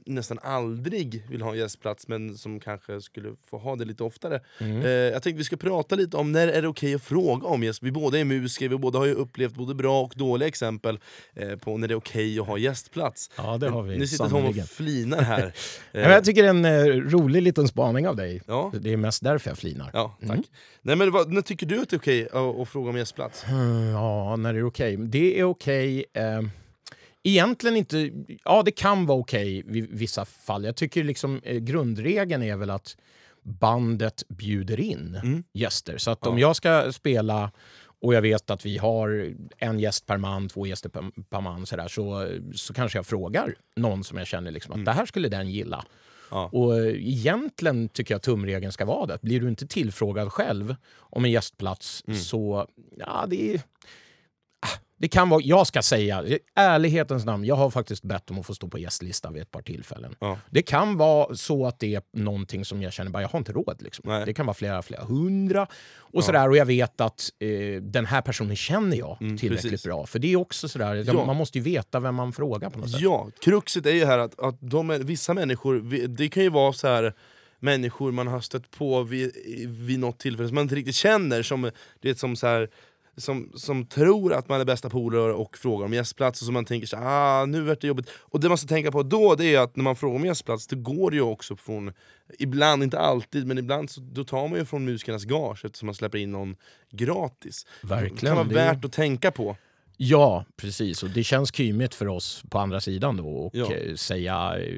nästan aldrig vill ha en gästplats men som kanske skulle få ha det lite oftare. Mm. Eh, jag tänkte vi ska prata lite om när är det okej att fråga om gäst. Vi båda är musiker, vi båda har ju upplevt både bra och dåliga exempel eh, på när det är okej att ha gästplats. Ja, det har vi Nu sitter Tom och flinar här. <laughs> Men jag tycker det är en eh, rolig liten spaning av dig. ja. Det är mest därför jag flinar. Ja, tack. Mm. Nej, men vad, när tycker du att det är okej att, att fråga om gästplats? Mm, Ja, när det är okej. Det är okej. Eh, egentligen inte... Ja, det kan vara okej i vissa fall. Jag tycker liksom eh, grundregeln är väl att bandet bjuder in Mm. gäster. Så att om Ja. jag ska spela och jag vet att vi har en gäst per man, två gäster per, per man så, där, så, så kanske jag frågar någon som jag känner liksom att det här skulle den gilla. Ja. Och eh, egentligen tycker jag tumregeln ska vara det. Blir du inte tillfrågad själv om en gästplats så, ja det är... Det kan vara, jag ska säga, i ärlighetens namn, jag har faktiskt bett om att få stå på gästlistan vid ett par tillfällen. Ja. Det kan vara så att det är någonting som jag känner bara, jag har inte råd. Liksom. Det kan vara flera, flera hundra. Och, sådär, och jag vet att eh, den här personen känner jag Mm, tillräckligt precis. bra. För det är också sådär, Ja. man måste ju veta vem man frågar på något sätt. Ja, kruxet är ju här att, att de vissa människor, det kan ju vara så här människor man har stött på vid, vid något tillfälle som man inte riktigt känner, som, det är som, så här, som, som tror att man är bästa polare och frågar om gästplats, och så man tänker så ah, nu vart det jobbigt. Och det man ska tänka på då, det är att när man frågar om gästplats, det går ju också från, ibland, inte alltid, men ibland så, då tar man ju från musikernas gage eftersom man släpper in någon gratis. Det Verkligen. kan vara Det är- värt att tänka på. Ja, precis. Och det känns kymigt för oss på andra sidan då och Ja. eh, säga eh,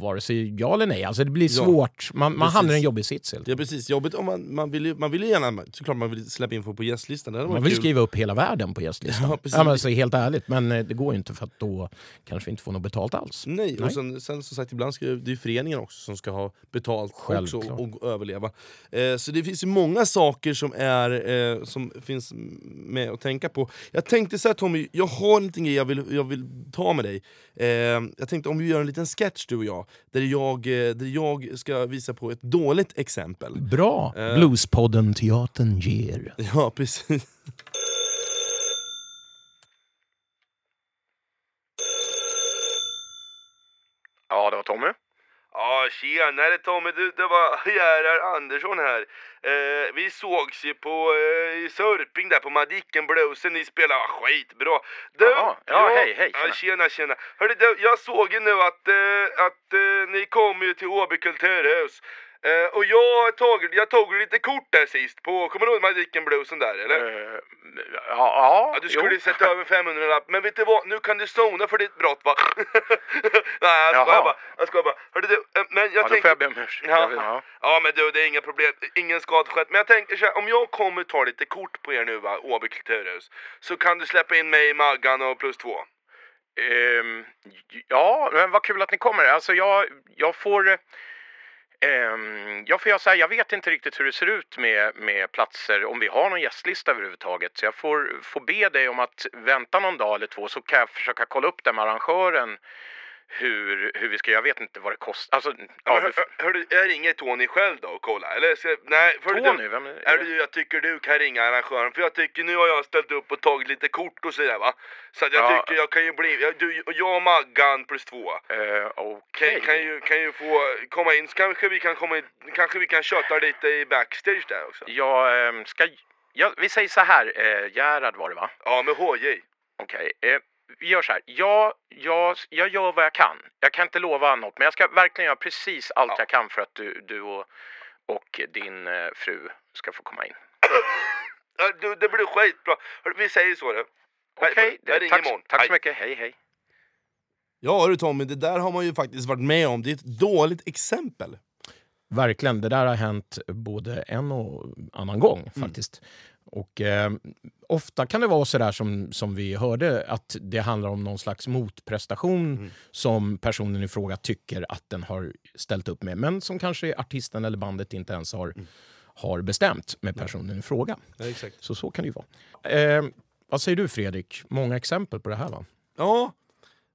vare sig ja eller nej. Alltså det blir svårt. Man, man hamnar i en jobbig sits. helt Ja precis, jobbigt om man, man, vill ju, man vill ju gärna, såklart man vill släppa in folk på gästlistan, Man vill kul. skriva upp hela världen på gästlistan. <laughs> Ja, Ja, men alltså, helt ärligt, men eh, det går ju inte för att då kanske vi inte får något betalt alls. Nej, Nej. och sen, sen som sagt ibland ska det är ju föreningen också som ska ha betalt också och, och överleva. Eh, så det finns ju många saker som, är, eh, som finns med att tänka på. Jag tänkte så här Tommy, jag har grej jag vill, jag vill ta med dig. Eh, jag tänkte om vi gör en liten sketch du och jag, där jag, eh, där jag ska visa på ett dåligt exempel. Bra! Eh. Bluespodden Teatern ger. <laughs> Ja, precis. Ja, det var Tommy. Ja, tjenare Tommy, du, det var <laughs> Gerhard Andersson här. Eh, vi sågs ju på eh, Sörping där på Madicken Bluesen, ni spelade skitbra. Du, Jaha, ja, hej, hej, Ja, tjena. tjena, tjena. Hörru, du, jag såg ju nu att, eh, att eh, ni kom ju till Åby kulturhus. Eh, och jag, tagit, jag tog lite kort där sist, på, kommer du ihåg Madicken Bluesen där eller? ja, ja, Ja, du skulle ju sätta över 500 lapp, men vet du vad? Nu kan du sona för ditt brott va? <laughs> Nej, jag skojar bara. Jag skojar bara. Hörru du, eh, men jag Ja, då tänkte... får jag be om ursäkt. Ja. Ja. ja men du, det är inga problem. Ingen skada skett. Men jag tänker så här, om jag kommer ta lite kort på er nu va, Åby kulturhus. Så kan du släppa in mig, Maggan och plus två. Ehm, ja, men vad kul att ni kommer. Alltså jag, jag får... Ehm, um, jag för jag, så här, jag vet inte riktigt hur det ser ut med, med platser, om vi har någon gästlista överhuvudtaget. Så jag får, får be dig om att vänta någon dag eller två så kan jag försöka kolla upp det med arrangören hur, hur vi ska, jag vet inte vad det kostar. Alltså, ja, Ja, vi hör, hör, jag ringer Tony själv då och kolla. Eller ska, nej, för Tony, du, vem är, är du, jag tycker du kan ringa arrangören. För jag tycker, nu har jag ställt upp och tagit lite kort och sådär va. Så jag Ja. tycker jag kan ju bli, jag, du, jag och Maggan plus två. Kan, Okej. kan, ju, kan ju få komma in, så kanske vi kan komma in, kanske vi kan köta lite i backstage där också. Jag ehm, ska... Ja, vi säger så här, eh, Gerhard var det va? Ja, med HJ. Okej, eh, vi gör så här. Jag, jag, jag gör vad jag kan. Jag kan inte lova något, men jag ska verkligen göra precis allt Ja. jag kan för att du, du och, och din eh, fru ska få komma in. Du, det blir skitbra. Vi säger så du. Okej, ringer tack, tack så mycket. Hej, hej. Ja du Tommy, det där har man ju faktiskt varit med om. Det är ett dåligt exempel. verkligen. Det där har hänt både en och annan gång faktiskt. Och eh, ofta kan det vara så där som, som vi hörde att det handlar om någon slags motprestation som personen i fråga tycker att den har ställt upp med men som kanske artisten eller bandet inte ens har, har bestämt med personen i fråga. Ja. Så så kan det ju vara. Eh, vad säger du Fredrik? Många exempel på det här va? Ja,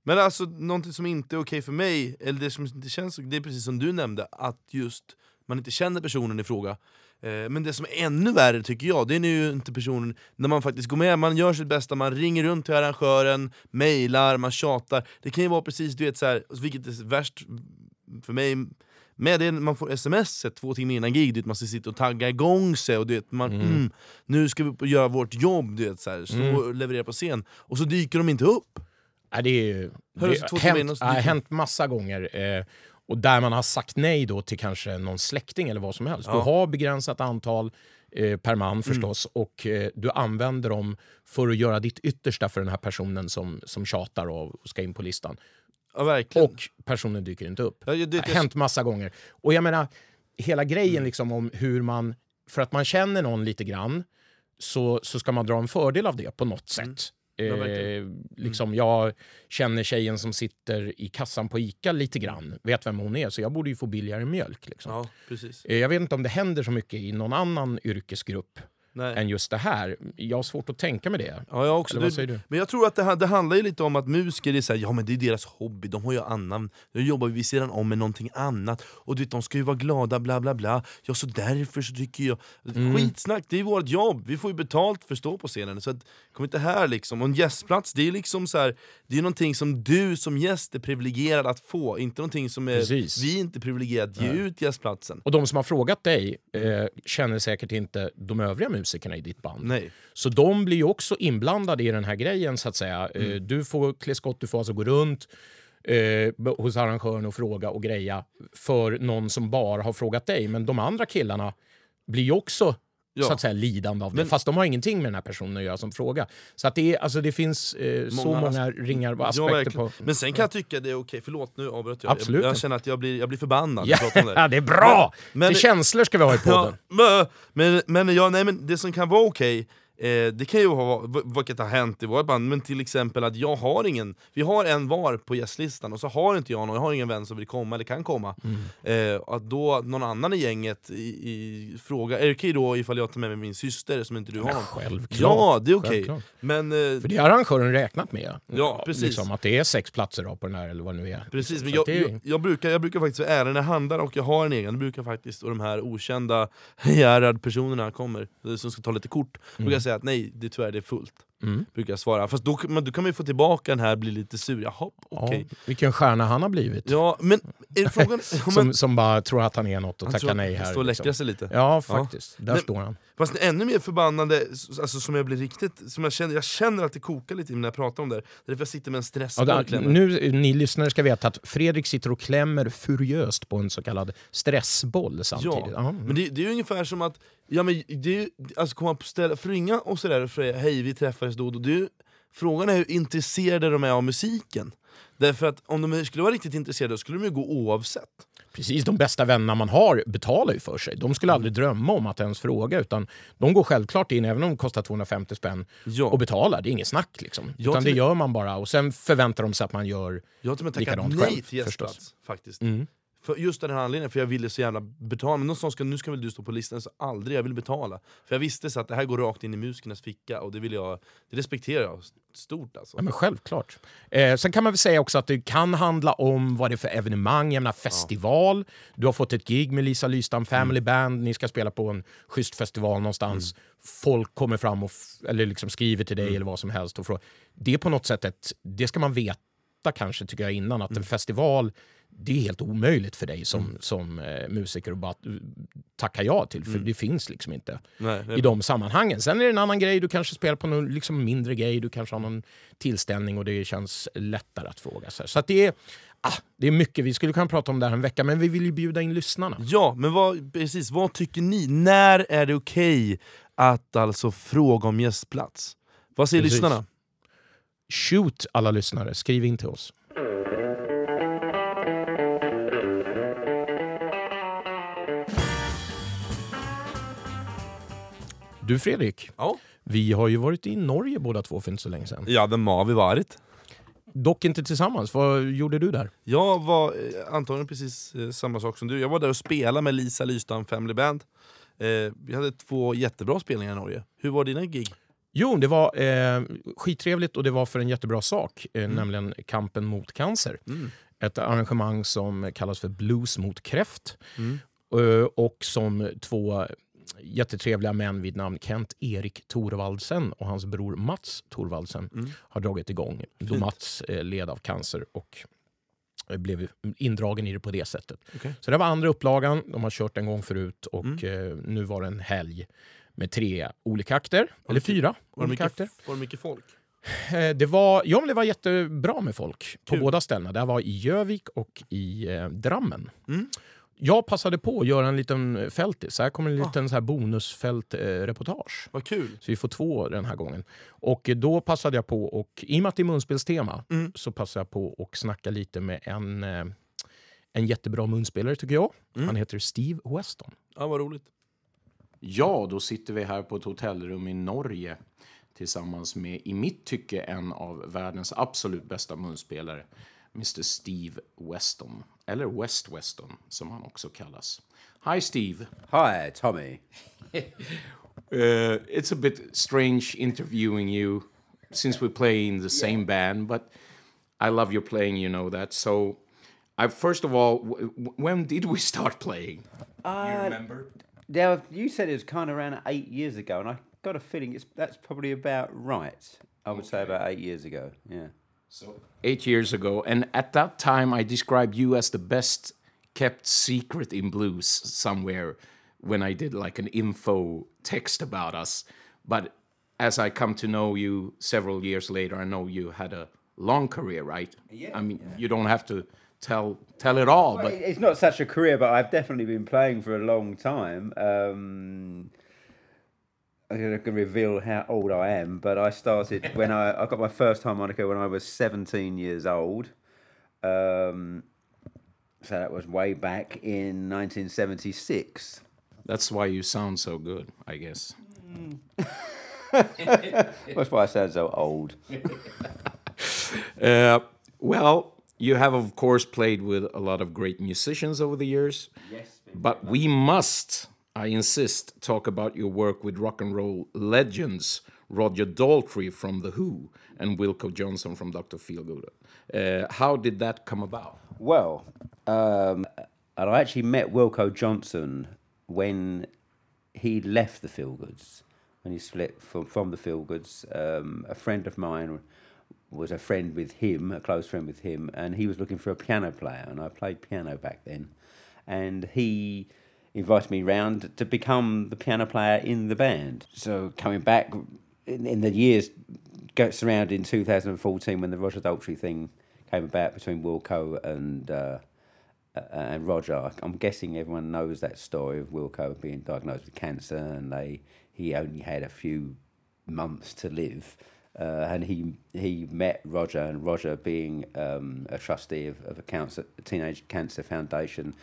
men alltså någonting som inte är okej för mig, eller det som inte känns det är precis som du nämnde, att just man inte känner personen i fråga. Eh, Men det som är ännu värre tycker jag, det är ju inte personen, när man faktiskt går med, man gör sitt bästa, man ringer runt till arrangören, mejlar, man tjatar. Det kan ju vara precis, du vet så här, vilket är värst för mig, med det man får sms två timmar innan gig, du vet, man ska sitta och tagga igång sig, och du vet, man, mm. nu ska vi göra vårt jobb, du vet, så här, stå och leverera på scen, och så dyker de inte upp. Ja, det är ju det hänt, ja, hänt massa gånger. Eh, och där man har sagt nej då till kanske någon släkting eller vad som helst. Du Ja. har begränsat antal eh, per man förstås och eh, du använder dem för att göra ditt yttersta för den här personen som, som tjatar och, och ska in på listan. Ja. Och personen dyker inte upp. Ja, det, Det har hänt massa gånger. Och jag menar, hela grejen liksom om hur man... För att man känner någon lite grann så, så ska man dra en fördel av det på något sätt. Mm. Eh, liksom Jag känner tjejen som sitter i kassan på Ica lite grann, vet vem hon är, så jag borde ju få billigare mjölk. Liksom. ja. Eh, Jag vet inte om det händer så mycket i någon annan yrkesgrupp Nej. än just det här. Jag har svårt att tänka mig det. Ja, jag också. Säger du? Men jag tror att det, det handlar ju lite om att musiker är så här, ja men det är deras hobby, de har ju annan, de jobbar vid sidan om med någonting annat, och du vet, de ska ju vara glada, bla bla bla. Ja så därför så tycker jag... Mm. Skitsnack, det är ju vårt jobb, vi får ju betalt för att stå på scenen. Så att, kom inte här liksom. Och en gästplats, det är liksom så här, det är ju någonting som du som gäst är privilegierad att få, inte någonting som är, vi är inte privilegierade att ge ut gästplatsen. Och de som har frågat dig eh, känner säkert inte de övriga musikerna i ditt band. Nej. Så de blir ju också inblandade i den här grejen så att säga. Eh, Mm. Du får klä skott, du får alltså gå runt eh, hos arrangören och fråga och greja för någon som bara har frågat dig. Men de andra killarna blir ju också Ja. så att säga lidande av det. Men- Fast de har ingenting med den här personen att göra som fråga. Så att det, är, alltså det finns eh, så Många många ringar och Ja, aspekter verkligen. på... Men sen kan jag tycka det är okej, förlåt nu avbröt jag. Absolut. Jag, jag känner att jag blir, jag blir förbannad. om det. <laughs> Ja, det är bra! Men- det känslor ska vi ha i podden. Ja, men, men, ja, nej, men det som kan vara okej, eh, det kan ju ha, vilket har hänt i vårt band, men till exempel att jag har ingen, vi har en var på gästlistan och så har inte jag någon, jag har ingen vän som vill komma eller kan komma. Mm. Eh, att då någon annan i gänget i, i fråga, är det okej då ifall jag tar med mig min syster som inte du har någon? Självklart. Ja, det är okej. Men, eh, För det har arrangören räknat med. Ja, precis. Liksom, att det är sex platser då på den här eller vad det nu är. Precis, men jag, det jag, jag, brukar, jag brukar faktiskt ärlig när jag handlar och jag har en egen, brukar faktiskt, och de här okända <laughs> Gerhard-personerna kommer, som ska ta lite kort, jag säga att nej, det, tyvärr det är fullt. Mm. Brukar jag svara. Fast då, men då kan man ju få tillbaka den här, bli lite sur, jaha, okej. Ja, vilken stjärna han har blivit. Ja, men är frågan... ja, <laughs> som, men, som bara tror att han är något och han tackar nej han här. står och liksom. sig lite. Ja, faktiskt. Där Men- står han. Fast ännu mer förbannande, alltså, som jag blir riktigt, som jag känner, jag känner att det kokar lite när jag pratar om det. Det är därför jag sitter med en Ja, stressboll klämmen. nu, ni lyssnare ska veta att Fredrik sitter och klämmer furiöst på en så kallad stressboll samtidigt. Ja, Ja, men det, det är ju ungefär som att, ja, men det är alltså komma på ställe, för ringa och sådär och säga hej vi träffades då och då, det är ju, frågan är hur intresserade de är av musiken. Därför att om de skulle vara riktigt intresserade skulle de ju gå oavsett. Precis, de bästa vännerna man har betalar ju för sig. De skulle aldrig drömma om att ens fråga, utan de går självklart in, även om det kostar 250 spänn, Ja. och betalar. Det är inget snack. Liksom. Jag Utan det gör man bara, och sen förväntar de sig att man gör... Jag har till och med tackat Likadant nej själv, till gästplats faktiskt. Mm. För just den här anledningen, för jag ville så gärna betala. Men någon sa ska, nu ska väl du stå på listan, så aldrig, jag vill betala. För jag visste så att det här går rakt in i musikernas ficka och det vill jag, det respekterar jag stort alltså. Ja, men självklart. Eh, sen kan man väl säga också att det kan handla om vad det är för evenemang. Jag menar festival. Du har fått ett gig med Lisa Lystam Family Band. Ni ska spela på en schysst festival någonstans. Folk kommer fram och eller liksom skriver till dig eller vad som helst. Och frågar. Det är på något sätt ett, det ska man veta kanske tycker jag innan att en festival det är helt omöjligt för dig som, som eh, musiker att bara tacka ja till, för det finns liksom inte Nej, i de sammanhangen. Sen är det en annan grej, du kanske spelar på någon liksom mindre grej, du kanske har någon tillställning och det känns lättare att fråga. Så, så att det, är, ah, det är mycket, vi skulle kunna prata om det här en vecka, men vi vill ju bjuda in lyssnarna. Ja, men vad, precis, vad tycker ni? När är det okej att alltså fråga om gästplats? Vad säger Precis. lyssnarna? Shoot alla lyssnare, skriv in till oss. Du Fredrik, Ja. vi har ju varit i Norge båda två för inte så länge sedan. Ja, den har vi varit. Dock inte tillsammans. Vad gjorde du där? Jag var eh, antagligen precis eh, samma sak som du. Jag var där och spelade med Lisa Lystam Family Band. Eh, vi hade två jättebra spelningar i Norge. Hur var dina gig? Jo, det var eh, skittrevligt och det var för en jättebra sak, eh, nämligen kampen mot cancer. Mm. Ett arrangemang som kallas för Blues mot kräft Mm. och som två jättetrevliga män vid namn Kent Erik Thorvaldsen och hans bror Mats Thorvaldsen Mm. har dragit igång. Då. Mats eh, led av cancer och eh, blev indragen i det på det sättet. Okej. Så det var andra upplagan. De har kört en gång förut och Mm. eh, nu var det en helg med tre olika akter. Eller fyra Var olika akter. mycket, var det mycket folk? Det var, ja, det var jättebra med folk på Kul. båda ställena. Det var i Jövik och i eh, Drammen. Mm. Jag passade på att göra en liten fältis. Här kommer en Ah. liten så här bonusfältreportage. Eh. Vad kul. så vi får två den här gången. Och eh, då passade jag på, och i och med att det är munspelstema, Mm. så passade jag på att snacka lite med en, eh, en jättebra munspelare tycker jag. Mm. Han heter Steve Weston. Ja, vad roligt. Ja, då sitter vi här på ett hotellrum i Norge tillsammans med, i mitt tycke, en av världens absolut bästa munspelare, Mr Steve Weston. Eller West Weston, som han också kallas. Hi Steve! Hi, Tommy. Uh, <laughs> it's a bit strange interviewing you since we play in the same band, but I love your playing, you know that. So, I first of all, w- w- when did we start playing? you remember? Now, you said it was kind of around eight years ago, and I got a feeling it's that's probably about right. I would say about eight years ago. Yeah. So eight years ago, and at that time, I described you as the best kept secret in blues somewhere when I did like an info text about us. But as I come to know you several years later, I know you had a long career, right? Yeah, I mean, you don't have to tell tell it all, Well, but it's not such a career, but I've definitely been playing for a long time. Um, I'm going to reveal how old I am, but I started when I, I got my first harmonica when I was 17 years old. Um, so that was way back in 1976. that's why you sound so good, I guess. <laughs> That's why I sound so old. <laughs> Uh, well, you have of course played with a lot of great musicians over the years. Yes. But we must, I insist, talk about your work with rock and roll legends Roger Daltrey from The Who and Wilco Johnson from Dr. Feelgood. Uh, how did that come about? Well, um, and I actually met Wilco Johnson when he left the Feelgoods, when he split from, from the Feelgoods. Um, a friend of mine was a friend with him, a close friend with him, and he was looking for a piano player, and I played piano back then. And he invited me round to become the piano player in the band. So coming back in, in the years goes around in 2014 when the Roger Daltrey thing came about between Wilco and uh, uh, and Roger. I'm guessing everyone knows that story of Wilco being diagnosed with cancer, and they he only had a few months to live. Uh, and he he met Roger, and Roger being um, a trustee of, of a cancer, teenage cancer foundation,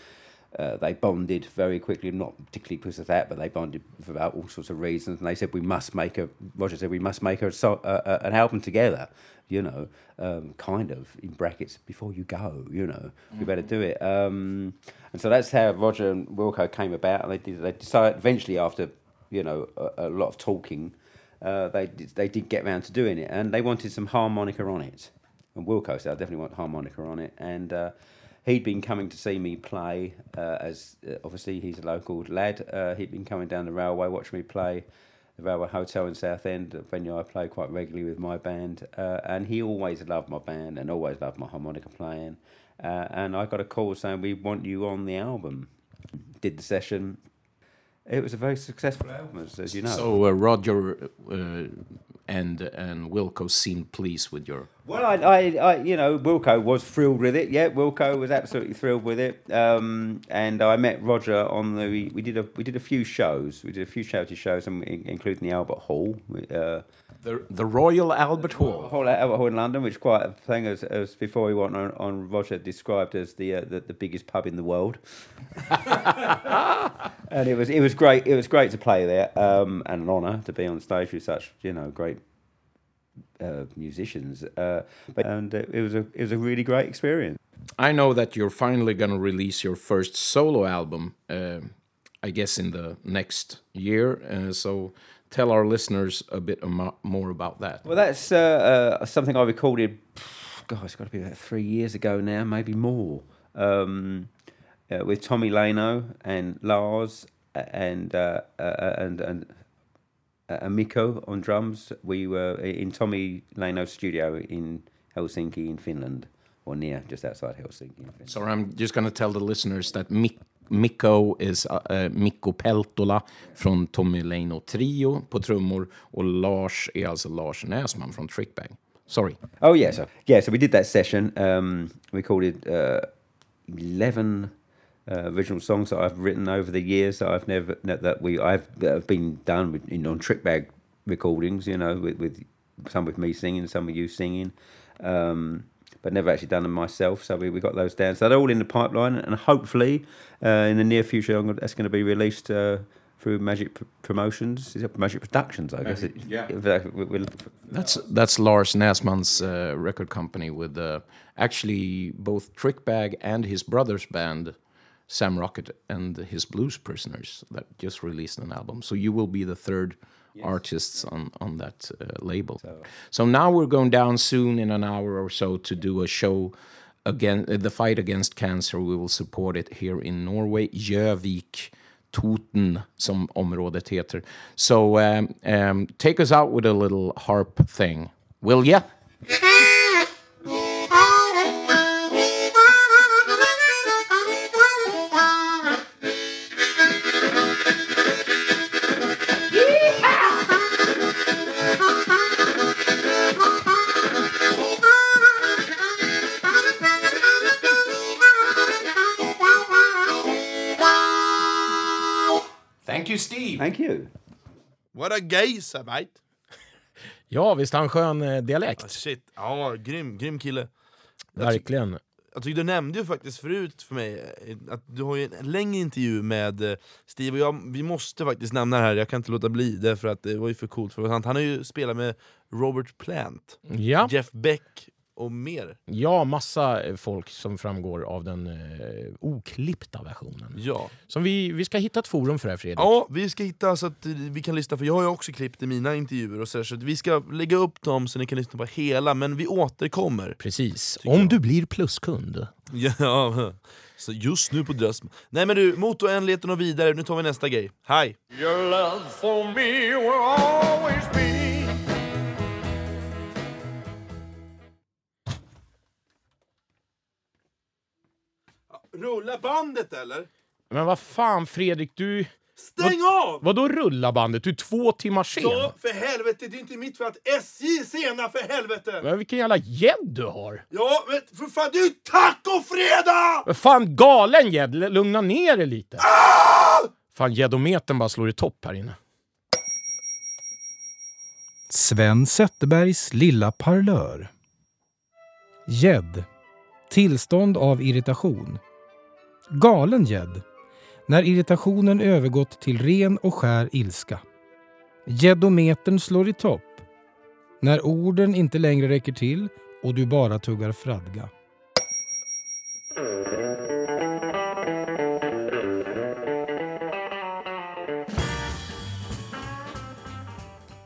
uh, they bonded very quickly. Not particularly because of that, but they bonded for about all sorts of reasons. And they said we must make a. Roger said we must make a, so, uh, uh, an album together. You know, um, kind of in brackets before you go. You know, we better do it. Um, and so that's how Roger and Wilco came about. And they did. They decided eventually after you know a, a lot of talking. Uh, they they did get round to doing it, and they wanted some harmonica on it. And Wilco said, "I definitely want harmonica on it." And uh, he'd been coming to see me play, uh, as uh, obviously he's a local lad. Uh, he'd been coming down the railway, watching me play the Railway Hotel in Southend, a venue I play quite regularly with my band. Uh, and he always loved my band and always loved my harmonica playing. Uh, and I got a call saying, "We want you on the album." Did the session. It was a very successful album, as, as you know. So uh, Roger and and Wilco seemed pleased with your. Well, I, I, I, you know, Wilco was thrilled with it. Yeah, Wilco was absolutely thrilled with it. Um, and I met Roger on the. We, did a we did a few shows. We did a few charity shows, and including the Albert Hall. Uh, The, the Royal Albert Hall. Hall at Albert Hall in London, which quite a thing, as, as before he went on, on Roger described as the, uh, the the biggest pub in the world. <laughs> and it was it was great. It was great to play there, um, and an honour to be on stage with such you know great uh, musicians. Uh, but, and it was a it was a really great experience. I know that you're finally going to release your first solo album, uh, I guess, in the next year. Uh, so tell our listeners a bit more about that. Well, that's uh, uh, something I recorded. <sighs> God, it's got to be about three years ago now, maybe more. Um, uh, with Tommy Lano and Lars and uh, uh, and and uh, Miko on drums. We were in Tommy Lano's studio in Helsinki, in Finland, or near just outside Helsinki. In Finland. So I'm just going to tell the listeners that Mik- Mikko is uh, uh, Mikko Peltola från Tommy Leino Trio på trummor och Lars är alltså Lars Näsman från Trickbag. Sorry. Oh yeah, so yeah, so we did that session. Um, we recorded uh, eleven uh, original songs that I've written over the years that I've never that we I've that have been done with you know, on trick bag recordings. You know, with, with some with me singing, some with you singing. Um, but never actually done them myself, so we, we got those down. So they're all in the pipeline, and hopefully, uh, in the near future, I'm gonna, that's going to be released uh, through Magic P- Promotions, Is it Magic Productions, I guess. Magic, it, yeah. we- we'll- That's that's Lars Näsman's uh, record company with uh, actually both Trick Bag and his brother's band, Sam Rocket and his Blues Prisoners, that just released an album. So you will be the third artists on on that uh, label. So. now we're going down soon in an hour or so to do a show again uh, the fight against cancer. We will support it here in Norway, Gjøvik. Toten, som området heter. So um, um, take us out with a little harp thing, will ya? Steve. Thank you. What a geisa mate! Ja, visst har han skön eh, dialekt? Shit, ja grym, grym kille. Verkligen. Jag tycker du nämnde ju faktiskt förut för mig eh, att du har ju en längre intervju med eh, Steve, och jag, vi måste faktiskt nämna det här, jag kan inte låta bli det för att det var ju för coolt för att vara sant. Han har ju spelat med Robert Plant, Ja. Jeff Beck och mer. ja, massa eh, folk som framgår av den eh, oklippta versionen. Ja. Som vi, vi ska hitta ett forum för det här, Fredrik. ja, vi ska hitta så att eh, vi kan lyssna, för jag har ju också klippt i mina intervjuer och så, där, så att vi ska lägga upp dem så ni kan lyssna på hela, men vi återkommer. Precis. Om jag. du blir pluskund. Ja, <laughs> så just nu på Drösm. Nej men du, motorändligheten och vidare, nu tar vi nästa grej. Hej! Rulla bandet eller? Men vad fan, Fredrik, du... Stäng av! Vadå rulla bandet? Du är två timmar sen. Ja, för helvete, det är inte mitt fel att SJ är sena för helvete! Men vilken jävla gädd du har! Ja, men för fan, det är ju tacofredag! Vad fan, galen gädd! Lugna ner dig lite. Ah! Fan, gäddometern bara slår i topp här inne. Sven Zetterbergs lilla parlör. Gädd. Tillstånd av irritation. Galen gädd. När irritationen övergått till ren och skär ilska. Gäddometern slår i topp. När orden inte längre räcker till och du bara tuggar fradga.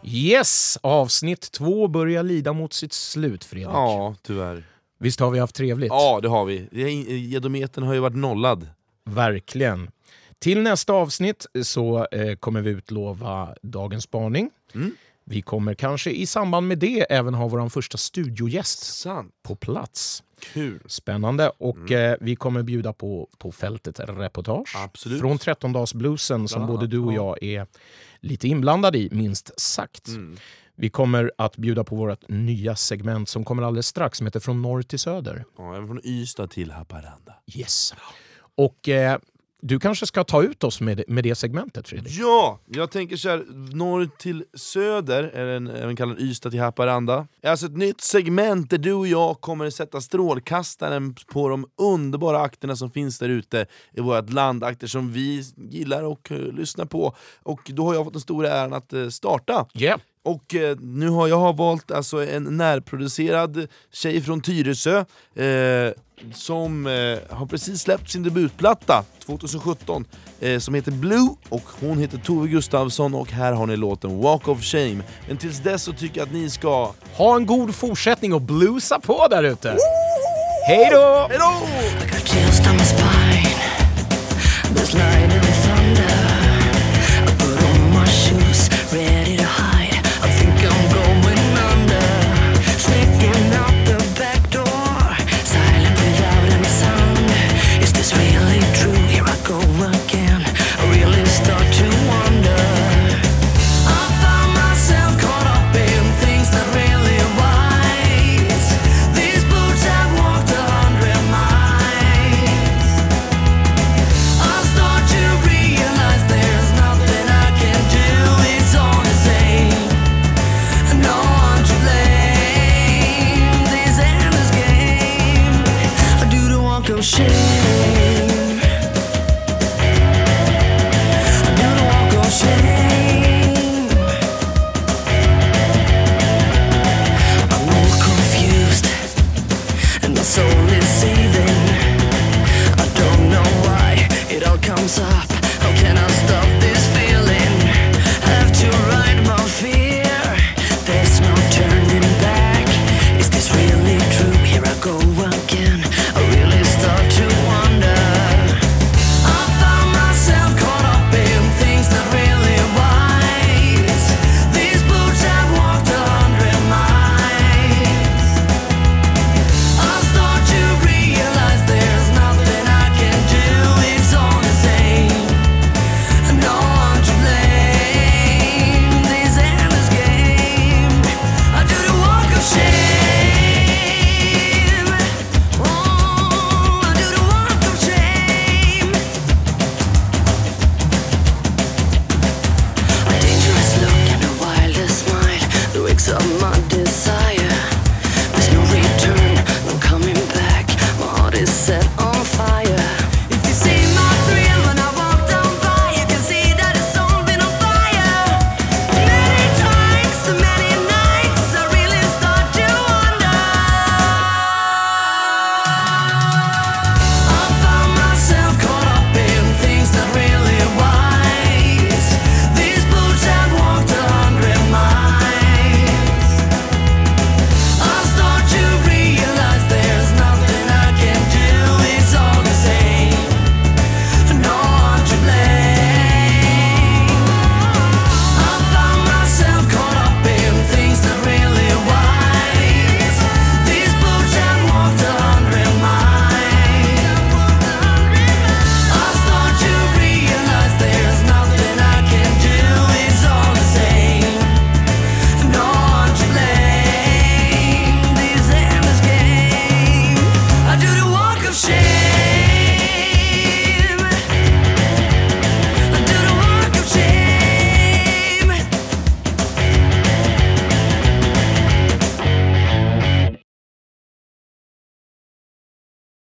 Yes! Avsnitt två börjar lida mot sitt slut, Fredrik. Ja, tyvärr. Visst har vi haft trevligt? Ja, det har vi. Gedometern har ju varit nollad. Verkligen. Till nästa avsnitt så eh, kommer vi utlova dagens spaning. Mm. Vi kommer kanske i samband med det även ha vår första studiogäst Sant. på plats. Kul. Spännande. Och eh, vi kommer bjuda på, på fältet reportage Absolut. från 13-dagsbluesen som Bland både du och ja. jag är lite inblandade i, minst sagt. Mm. Vi kommer att bjuda på vårt nya segment som kommer alldeles strax, som heter Från norr till söder. Ja, även från Ystad till Haparanda. Yes. Och eh, du kanske ska ta ut oss med, med det segmentet Fredrik? Ja, jag tänker så här, norr till söder, eller en, även kallad Ystad till Haparanda. är Alltså ett nytt segment där du och jag kommer sätta strålkastaren på de underbara akterna som finns där ute i vårt land, akter som vi gillar och uh, lyssnar på. Och då har jag fått den stora äran att uh, starta. Yeah. Och eh, nu har jag valt alltså en närproducerad tjej från Tyresö eh, som eh, har precis släppt sin debutplatta 2017 eh, som heter Blue och hon heter Tove Gustavsson och här har ni låten Walk of Shame. Men tills dess så tycker jag att ni ska... Ha en god fortsättning och bluesa på där ute! Hej då!